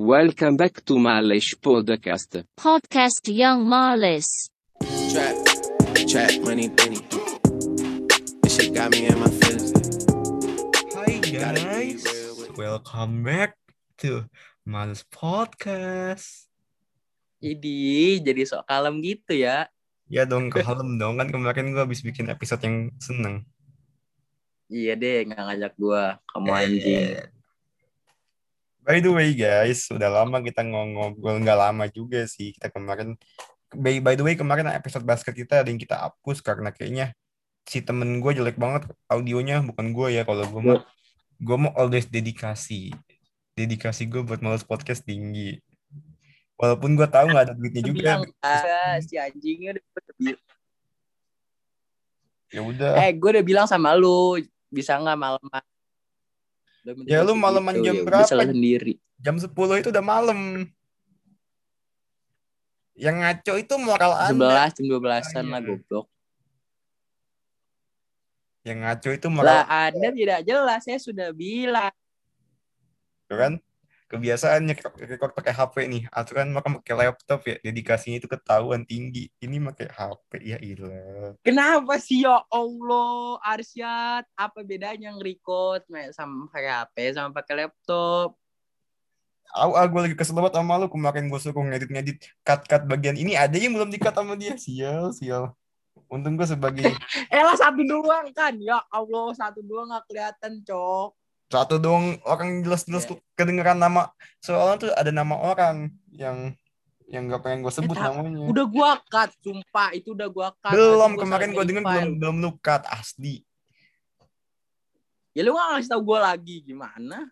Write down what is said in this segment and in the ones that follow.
Welcome back to Malish Podcast. Podcast Young Marlis. Trap, trap, money, penny. This shit got me in my feelings. Be guys, welcome back to Males Podcast. Jadi jadi sok kalem gitu ya. Ya dong, kalem dong kan kemarin gue habis bikin episode yang seneng. Iya deh nggak ngajak gua kamu Eh, anjing. By the way guys, udah lama kita ng- ngobrol nggak lama juga sih. Kita kemarin. By, by the way kemarin episode basket kita ada yang kita hapus karena kayaknya si temen gue jelek banget audionya bukan gue ya kalau gue mau gue mau always dedikasi. Dedikasi gue buat males podcast tinggi. Walaupun gue tahu nggak ada duitnya juga. ah, si anjingnya udah ya udah. Eh gue udah bilang sama lu bisa nggak malam Ya, lu malaman jam berapa? Salah sendiri. jam 10 itu udah malam yang ngaco itu moral anda 11 jam 12-an Ah, lah iya. goblok. yang ngaco itu Lah moral Anda tidak jelas saya sudah bilang. Tuh kan kebiasaannya record pakai HP nih. Aturan maka pakai laptop ya. Dedikasinya itu ketahuan tinggi. Ini pakai HP ya ilah. Kenapa sih ya Allah Arsyad? Apa bedanya nge-record sama pakai HP sama pakai laptop? Aku, aku lagi kesel banget sama lu. Kemarin gue suruh ngedit-ngedit cut-cut bagian. Ini ada yang belum di-cut sama dia. Sial sial. Untung gue sebagai Eh lah satu doang kan. Ya Allah satu doang nggak kelihatan cok. Satu dong orang jelas-jelas Ya. kedengeran nama soalnya tuh ada nama orang yang yang gak pengen gue sebut Eh, namanya Udah gua cut sumpah itu udah gua cut. belum gua kemarin gue denger file. belum belum lu cut asli Ya lu nggak ngasih tau gua lagi gimana?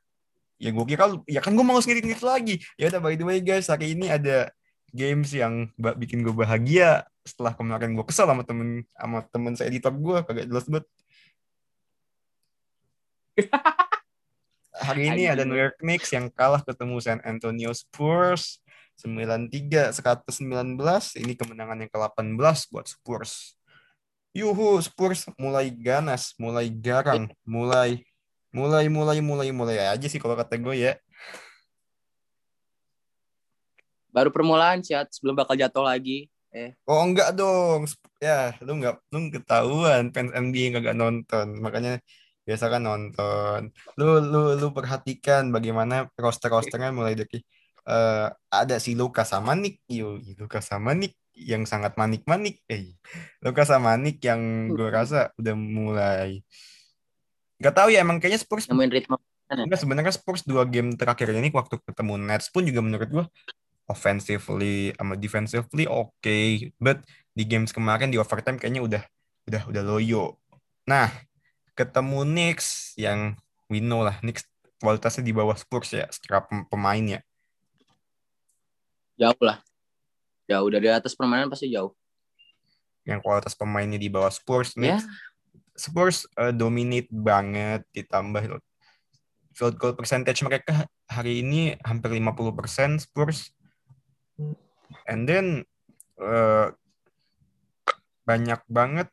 ya gue kira ya kan gue mau ngedit ngedit lagi ya udah by the way guys hari ini ada games yang bikin gue bahagia setelah kemarin gue kesel sama temen sama temen saya editor gue kagak jelas banget hari ini ada New York Knicks yang kalah ketemu San Antonio Spurs 93 119 ini kemenangan yang ke-18 buat Spurs. Yuhu Spurs mulai ganas mulai garang mulai mulai mulai mulai mulai aja sih kalau kata gue ya. Baru permulaan chat sebelum bakal jatuh lagi. Oh enggak dong, ya lu nggak lu ketahuan. Fans NBA yang kagak nonton, makanya biasa kan nonton. Lu lu lu perhatikan bagaimana roster-rosternya mulai dari eh, ada si Luka sama Nick, yo Luka sama Nick yang sangat manik-manik, eh Luka sama Nick yang gue rasa udah mulai nggak tahu ya emang kayaknya Spurs Nemuin ritme. Enggak sebenarnya Spurs dua game terakhir ini waktu ketemu Nets pun juga menurut gua offensively sama defensively oke, but di games kemarin di overtime kayaknya udah udah udah loyo. Nah, ketemu Knicks yang we know lah Knicks kualitasnya di bawah Spurs ya secara pem- pemainnya. Jauh lah. Jauh dari atas permainan pasti jauh. Yang kualitas pemainnya di bawah Spurs, Ya. Knicks Spurs eh, dominate banget ditambah field goal percentage mereka hari ini hampir 50% Spurs. And then eh, banyak banget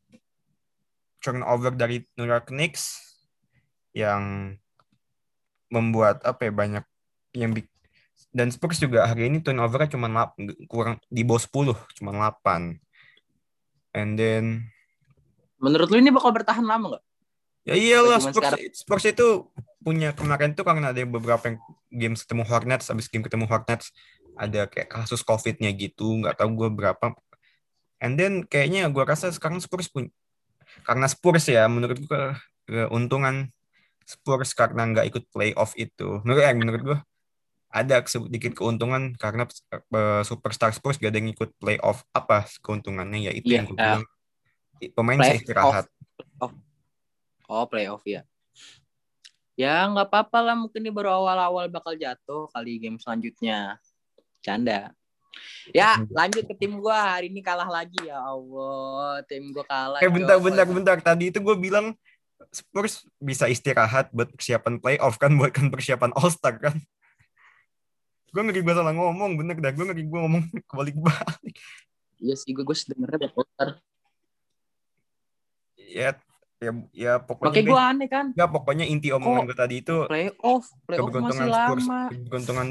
turnover dari New York Knicks yang membuat apa ya banyak yang dan Spurs juga hari ini turnovernya cuma kurang di bawah 10 cuma 8 and then Menurut lu ini bakal bertahan lama nggak? Ya iyalah Spurs, sekarang- Spurs itu punya kemarin tuh karena ada beberapa yang game ketemu Hornets habis game ketemu Hornets ada kayak kasus COVID-nya gitu nggak tahu gue berapa. And then kayaknya gue rasa sekarang Spurs punya karena Spurs ya menurut gue keuntungan Spurs karena nggak ikut playoff itu menurut eh, menurut gue ada sedikit keuntungan karena eh, superstar Spurs gak ada yang ikut playoff apa keuntungannya ya itu Iya, yang gue bilang pemain Playoff. bisa istirahat Oh playoff ya. Ya nggak apa-apa lah mungkin ini baru awal-awal bakal jatuh kali game selanjutnya. Canda. Ya lanjut ke tim gua hari ini kalah lagi ya Allah tim gua kalah. Eh bentar, Cok. bentar, bentar. Tadi itu gue bilang Spurs bisa istirahat buat persiapan playoff kan, buat kan persiapan All Star kan. Gue ngeri gue salah ngomong, bener dah. Gue ngeri gue ngomong kebalik-balik. Iya sih gue gue sebenarnya bakal Ya, ya, ya pokoknya. Makanya gue aneh kan. Ya, pokoknya inti omongan Kok gue tadi itu Playoff, playoff masih keberuntungan Spurs, lama. keberuntungan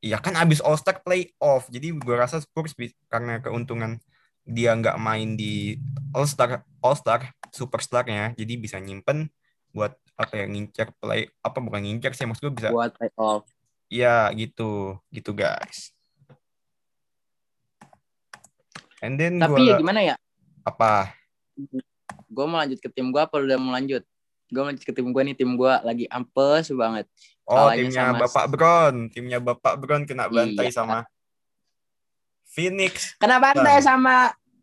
ya kan abis All Star playoff jadi gue rasa Spurs karena keuntungan dia nggak main di All Star All Star superstarnya jadi bisa nyimpen buat apa ya ngincer play apa bukan ngincer sih maksud gue bisa buat playoff. ya gitu gitu guys and then Tapi gue ya gimana ya? apa Gue mau lanjut ke tim gue apa udah mau lanjut? Gue lanjut ke tim gue nih, tim gue lagi ampes banget. Oh timnya sama- Bapak Brown timnya Bapak Brown kena bantai Iya. sama Phoenix Kena bantai Suns. sama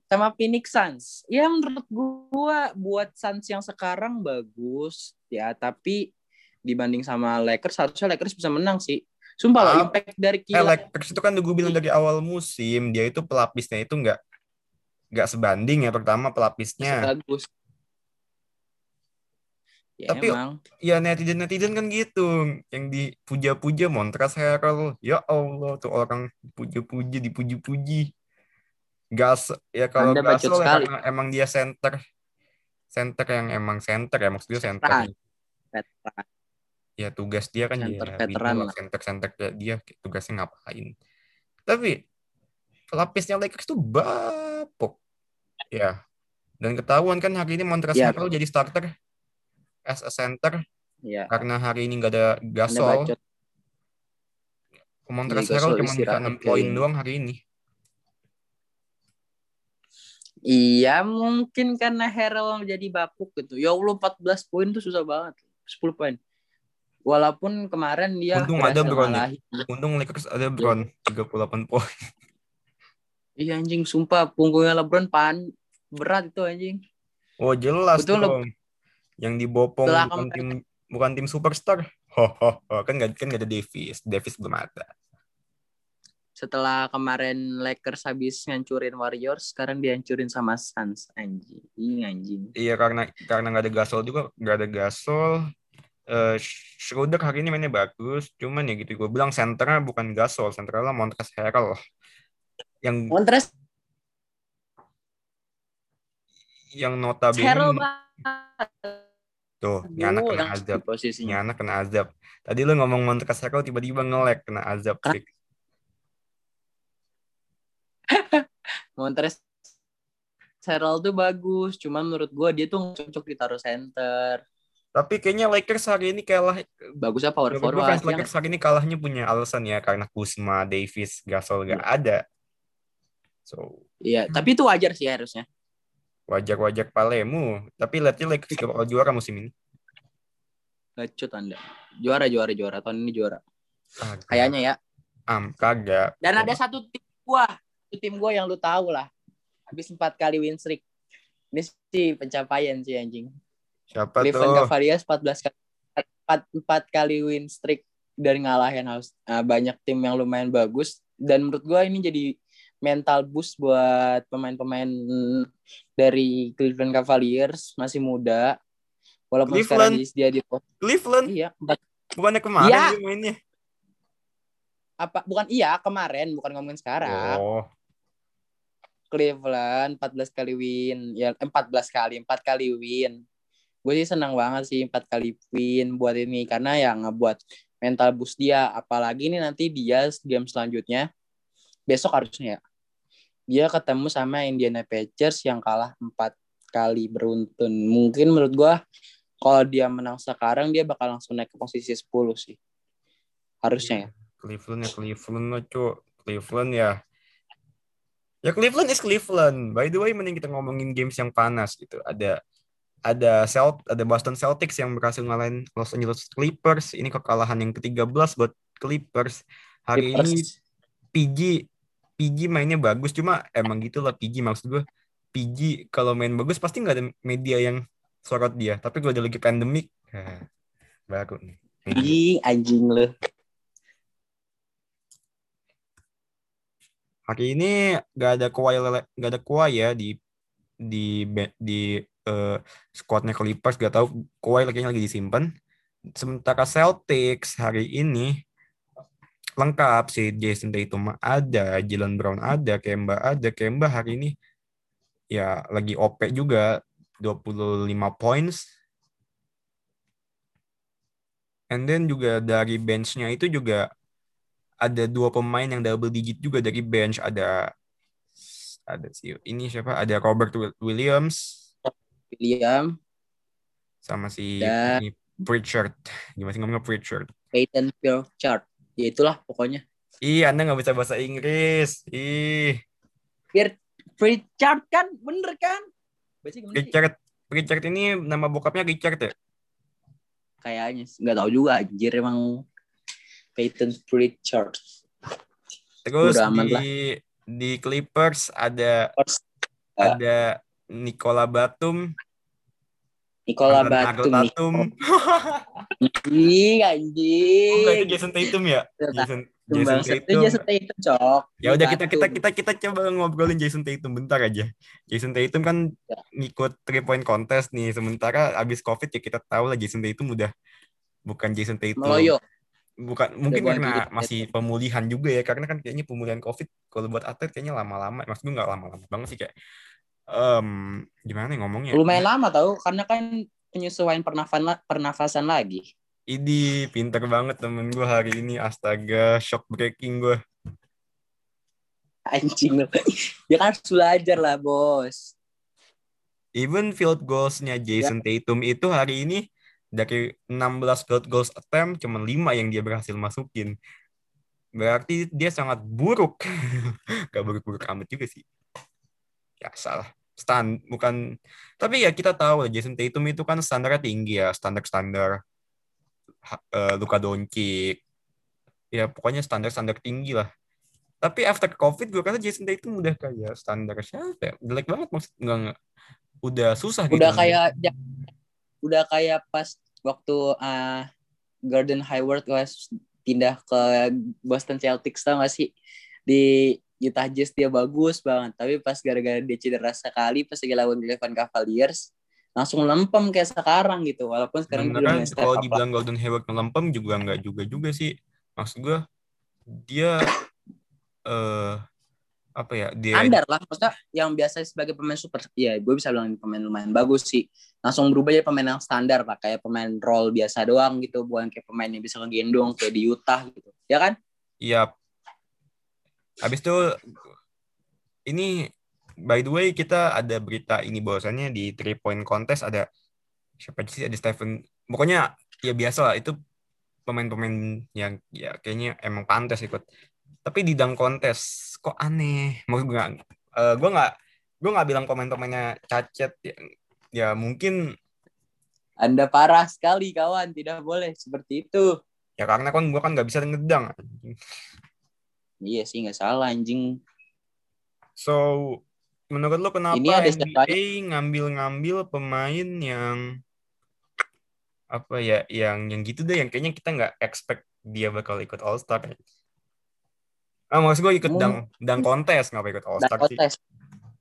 sama Phoenix Suns. Ya menurut gua buat Suns yang sekarang bagus ya, tapi dibanding sama Lakers harusnya Lakers bisa menang sih. Sumpah loh Ah. impact dari Eh, kilat. Lakers itu kan gue bilang dari awal musim dia itu pelapisnya itu nggak nggak sebanding ya pertama pelapisnya bagus. Ya Tapi- emang. ya netizen netizen kan gitu yang dipuja-puja Montrezl Harrell. Ya Allah tuh orang puja-puja dipuji-puji. Gas ya kalau Anda Gasol ya karena emang dia center. Center yang emang center ya maksudnya center. Veteran. ya tugas dia kan Center ya veteran lah. center center kayak dia tugasnya ngapain. Tapi pelapisnya Lakers tuh bapuk. Ya dan ketahuan kan hari ini Montrezl Ya. Harrell jadi starter as a center Ya. karena hari ini nggak ada Gasol. Montrezl Iya, Harrell cuma bisa istirahat 6 kali poin doang hari ini Iya mungkin karena Harrell jadi bapuk gitu. Ya Allah 14 poin tuh susah banget. 10 poin. Walaupun kemarin dia Untung ada Bron ya. untung Lakers ada Bron 38 poin Iya anjing sumpah punggungnya LeBron pan berat itu anjing. oh jelas Betul, dong yang dibopong Setelah bukan tim bukan tim superstar ho ho ho kan nggak kan nggak ada Davis Davis belum ada Setelah kemarin Lakers habis ngancurin Warriors, sekarang dihancurin sama Suns anjing. Ih anjing. Iya karena karena nggak ada Gasol juga nggak ada Gasol. Eh Schroeder hari ini mainnya bagus, cuman ya gitu gue bilang senternya bukan Gasol, senternya Montrezl Harrell yang Montres yang notabene Harrell. Tuh, ini anak kena azab, posisinya. anak kena azab. Tadi lu ngomong Montrezl Harrell tiba-tiba nge-lag kena azab. Montres Harrell tuh bagus, cuman menurut gua dia tuh nggak cocok ditaruh center. Tapi kayaknya Lakers hari ini kalah. Bagusnya power Menurut gue forward. yang- Lakers hari ini kalahnya punya alasan ya karena Kuzma, Davis, Gasol gak ada. So Iya, tapi itu wajar sih harusnya. Wajar-wajar palemu. Tapi lihatnya Lakers gak bakal juara musim ini. Gacut Anda. Juara juara juara tahun ini juara. Kayaknya ya. Am, kagak. Dan ada satu tim gua, itu tim gua yang lu tahu lah. Habis empat kali win streak. Ini sih pencapaian sih anjing. Siapa Cleveland tuh? Cavaliers 14 kali 4, 4 kali win streak dari ngalahin harus uh, banyak tim yang lumayan bagus dan menurut gua ini jadi mental boost buat pemain-pemain dari Cleveland Cavaliers masih muda. Walaupun sekarang Cleveland? dia di Cleveland? iya, empat Bukannya kemarin Iya. dia mainnya? apa bukan iya kemarin bukan ngomongin sekarang. Oh, Cleveland 14 kali win ya eh, 14 kali 4 kali win gue sih senang banget sih 4 kali win buat ini karena ya ngebuat mental boost dia apalagi nih nanti dia game selanjutnya besok harusnya ya dia ketemu sama Indiana Pacers yang kalah 4 kali beruntun mungkin menurut gue kalau dia menang sekarang dia bakal langsung naik ke posisi 10 sih harusnya ya Cleveland ya Cleveland lo cu. Cleveland ya. Ya Cleveland is Cleveland. By the way, mending kita ngomongin games yang panas gitu. Ada ada Celt, ada Boston Celtics yang berhasil ngalahin Los Angeles Clippers. Ini kekalahan yang ke-13 buat Clippers. Hari ini Clippers. PG PG mainnya bagus cuma emang gitulah PG maksud gue PG kalau main bagus pasti nggak ada media yang sorot dia tapi gue ada lagi pandemik nah, baru nih. Ih, anjing lu. Hari ini nggak ada Kawhi Lele- nggak ada Kawhi ya di di di eh, squadnya Clippers gak tahu Kawhi kayaknya lagi disimpan. Sementara Celtics hari ini lengkap sih Jason Tatum ada Jalen Brown ada Kemba ada. Kemba hari ini ya lagi OP juga 25 points. And then juga dari benchnya itu juga ada dua pemain yang double digit juga dari bench. Ada ada si ini siapa? Ada Robert Wi- Williams. William, sama si Dan- Pritchard. Gimana sih ngomongnya Pritchard? Peyton Pritchard. Ya itulah pokoknya. ih anda nggak bisa bahasa Inggris ih Biar Pritchard kan, bener kan? Richard Richard ini nama bokapnya Richard ya Kayaknya nggak tahu juga anjir emang Peyton Pritchard. terus Udah aman di lah. di Clippers ada Ya. ada Nicola Batum Nikola mantan Batum nih. Tatum Ih, Oh, itu anjing. Jason Tatum ya Tatum Jason Jason Bangsa itu Tatum Jason Tatum, cok. Ya udah kita kita Batum. kita kita coba ngobrolin Jason Tatum bentar aja. Jason Tatum kan Ya. ngikut three point contest nih. Sementara abis COVID ya kita tahu lah Jason Tatum udah bukan Jason Tatum. Meloyo. Bukan mungkin karena Jason masih pemulihan juga ya karena kan kayaknya pemulihan COVID kalau buat atlet kayaknya lama-lama. Maksud gue nggak lama-lama banget sih kayak em gimana nih ngomongnya? Lumayan lama tau, karena kan penyesuaian pernafasan, pernafasan lagi. Idi pinter banget temen gue hari ini astaga shock breaking gue. Anjing lu. Ya kan harus belajar lah, bos. Even field goals-nya Jason Tatum itu hari ini dari 16 field goals attempt cuma 5 yang dia berhasil masukin. Berarti dia sangat buruk. Gak buruk-buruk amat juga sih. Ya salah. Stand bukan tapi ya kita tahu Jason Tatum itu kan standarnya tinggi ya, standar-standar ha- eh, Luka Doncic. Ya pokoknya standar-standar tinggi lah. Tapi after COVID gue kata Jason Tatum udah kayak standar siapa ya? Jelek banget maksud enggak, enggak. Udah susah gitu. Udah kayak ya, udah kayak pas waktu uh, Gordon Hayward was pindah ke Boston Celtics tau gak sih? Di Utah Jazz dia bagus banget, tapi pas gara-gara dia cedera sekali pas lagi lawan Cleveland Cavaliers langsung lempem kayak sekarang gitu. Walaupun sekarang Beneran step kalau lah. dibilang Golden Hayward ngelempem juga nggak juga juga sih. Maksud gue dia eh apa ya dia standar lah. Maksudnya yang biasa sebagai pemain super ya gue bisa bilang pemain lumayan bagus sih. Langsung berubah jadi pemain yang standar lah. Kayak pemain role biasa doang gitu. Bukan kayak pemain yang bisa ngegendong kayak di Utah gitu. Ya kan? Iya. Habis itu ini by the way kita ada berita ini bahwasannya di three point contest ada siapa sih ada Stephen pokoknya ya biasa lah itu pemain-pemain yang ya kayaknya emang pantas ikut. Tapi di dunk contest kok aneh. Maksud gue nggak eh, gue nggak gue nggak bilang pemain-pemainnya cacat ya, ya mungkin anda parah sekali kawan tidak boleh seperti itu ya karena kan gue kan nggak bisa ngedang iya sih nggak salah anjing So, menurut lo kenapa Ini ada NBA ngambil-ngambil pemain yang apa ya, yang yang gitu deh, yang kayaknya kita nggak expect dia bakal ikut All Star. Ah, maksud gue ikut Hmm. dang dang kontes, ngapa ikut All Star sih? kontes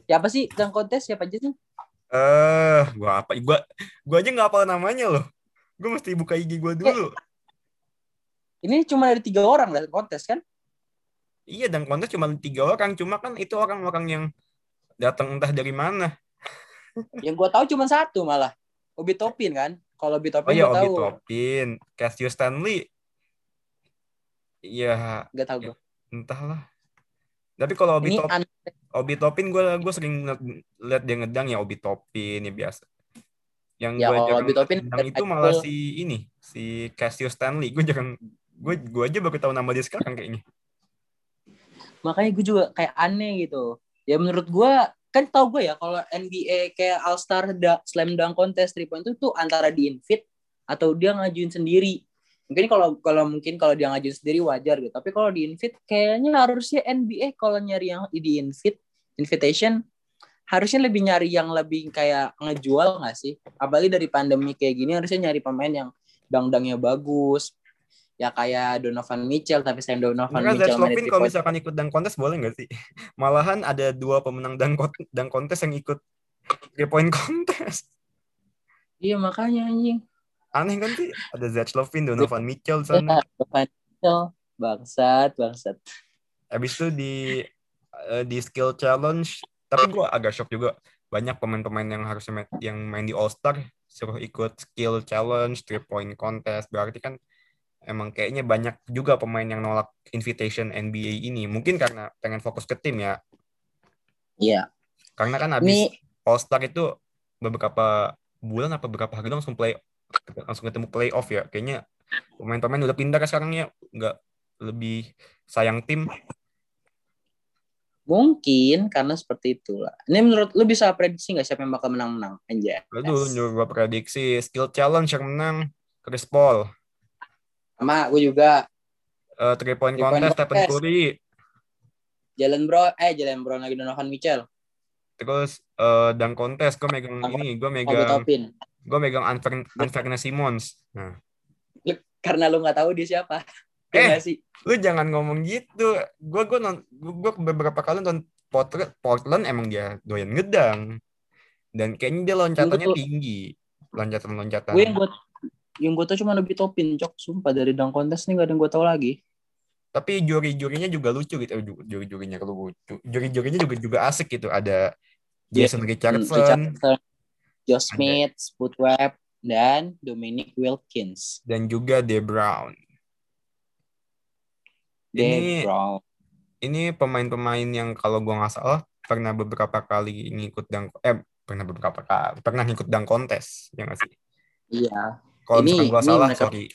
siapa sih dunk kontes siapa aja sih Eh, gua apa? Gua gua aja nggak hafal namanya loh. Gue mesti buka IG gua dulu. ini cuma ada tiga orang dunk kontes kan Iya, dang kontes cuma tiga orang, cuma kan itu orang-orang yang datang entah dari mana. yang gue tahu cuma satu malah Obi Topin kan kalau Obi Oh Topin iya, gue Obi tahu Topin, Cassius Stanley. Iya, nggak tahu gue entahlah. Tapi kalau Obi ini Top, an- Obi Topin gue gue sering liat dia ngedang ya Obi Topin ya biasa. Yang Ya, gue jarang Obi Toppin ngedang itu malah si ini si Cassius Stanley. Gue jarang gue gue aja baru tahu nama dia sekarang kayaknya. Makanya gue juga kayak aneh gitu. Ya menurut gue kan tau gue ya kalau NBA kayak All Star da- Slam Dunk Contest 3 point itu tuh antara di invite atau dia ngajuin sendiri. Mungkin kalau kalau mungkin kalau dia ngajuin sendiri wajar gitu. Tapi kalau di invite kayaknya harusnya NBA kalau nyari yang di invite invitation harusnya lebih nyari yang lebih kayak ngejual nggak sih? Apalagi dari pandemi kayak gini harusnya nyari pemain yang dang-dangnya bagus ya kayak Donovan Mitchell tapi saya Donovan Maka Mitchell Lavine three kalau misalkan ikut dang kontes boleh nggak sih? Malahan ada dua pemenang dang kon- dang kontes yang ikut three point kontes. Iya makanya anjing. Aneh kan sih? Ada Zach Lavine, Donovan Mitchell sana. Financial bangsat bangsat. Habis itu di eh, di skill challenge, tapi gue agak shock juga banyak pemain-pemain yang harusnya main, yang main di All Star suruh ikut skill challenge, three point contest. Berarti kan emang kayaknya banyak juga pemain yang nolak invitation NBA ini. Mungkin karena pengen fokus ke tim ya. Iya. Karena kan Ini habis All Star itu beberapa bulan apa beberapa hari langsung play langsung ketemu playoff ya. Kayaknya pemain-pemain udah pindah ke sekarang ya nggak lebih sayang tim. mungkin karena seperti itulah. Ini menurut lu bisa prediksi nggak siapa yang bakal menang-menang? Anjay. Aduh, gua prediksi skill challenge yang menang Chris Paul. Sama gue juga Eh, three point Three contest Stephen. Curry. Jalen Bro, eh Jalen Bro lagi Donovan Mitchell. Terus eh dunk contest gue megang ini, gue megang gue megang Unfair, Unfairness Simmons. Nah, Karena lu nggak tahu dia siapa. Eh. Iya nggak sih? lu jangan ngomong gitu. Gue gue non gue beberapa kali nonton Portland, Portland emang dia doyan ngedang. Dan kayaknya dia loncatannya tinggi. Loncatan-loncatan. Gue yang gue yang gue tau cuma Obi Topin, cok. Sumpah dari dunk contest nih gak ada yang gue tahu lagi. Tapi juri-jurinya juga lucu gitu. Ju- Juri-jurinya kalau lucu. Juri-jurinya juga juga asik gitu. Ada Iya. Jason Hmm, Richardson, Richardson, Josh Smith, Spud Webb, dan Dominic Wilkins. dan juga De Brown. Ini- Dave Brown. ini pemain-pemain yang kalau gua nggak salah pernah beberapa kali ngikut dang eh pernah beberapa kali pernah ngikut dang kontes ya nggak sih Iya. Kalau Ini- ini salah mereka- sorry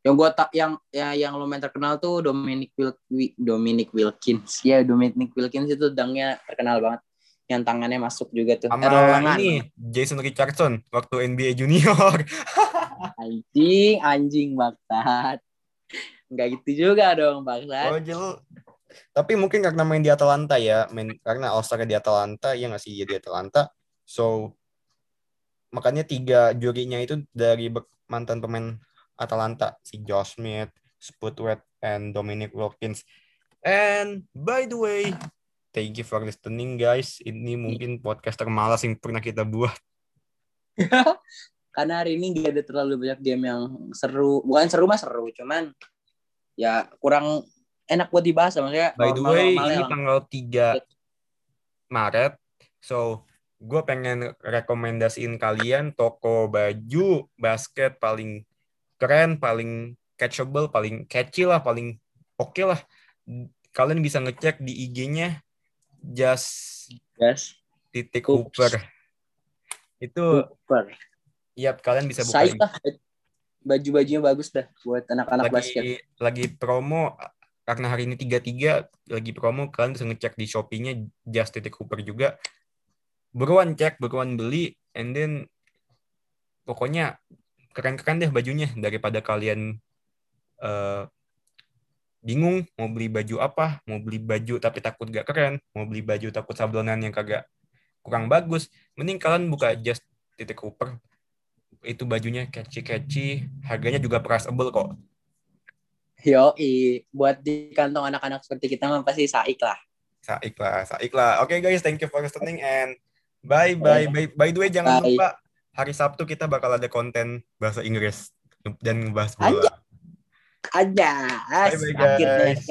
Yang gua tak yang ya yang lumayan terkenal tuh Dominic Wil Wi- Dominic Wilkins. Ya Dominic Wilkins itu dangnya terkenal banget. Yang tangannya masuk juga tuh. sama ini Jason Richardson waktu NBA junior Anjing, anjing bangsat. Enggak gitu juga dong bangsat. oh tapi mungkin karena main di Atalanta ya main karena All di Atalanta ya nggak sih ya di Atalanta so makanya tiga jurinya itu dari mantan pemain Atalanta si Josh Smith, Spudwet, and Dominic Wilkins. And by the way, thank you for listening guys. Ini mungkin podcast termalas yang pernah kita buat. Karena hari ini gak ada terlalu banyak game yang seru. Bukan seru mah seru, cuman ya kurang enak buat dibahas maksudnya. By the way, ini tanggal 3 Maret. So, gue pengen rekomendasiin kalian toko baju basket paling keren, paling catchable, paling catchy lah, paling oke lah. Kalian bisa ngecek di IG-nya just Yes. titik Hoops. hooper. Itu, Super. ya kalian bisa buka Saya. Baju-bajunya bagus dah buat anak-anak basket. lagi promo karena hari ini tiga tiga lagi promo kalian bisa ngecek di Shopee-nya just titik Hooper juga buruan cek buruan beli and then pokoknya keren-keren deh bajunya daripada kalian eh, bingung mau beli baju apa mau beli baju tapi takut gak keren mau beli baju takut sablonan yang kagak kurang bagus mending kalian buka just titik Hooper itu bajunya catchy-catchy harganya juga priceable kok Yo, buat di kantong anak-anak seperti kita mah pasti saik lah. Saik lah, saik lah. Oke guys, thank you for listening and bye bye. By, by the way jangan Bye. lupa hari Sabtu kita bakal ada konten bahasa Inggris dan ngebahas bola. Aja. Bye bye Akhirnya guys.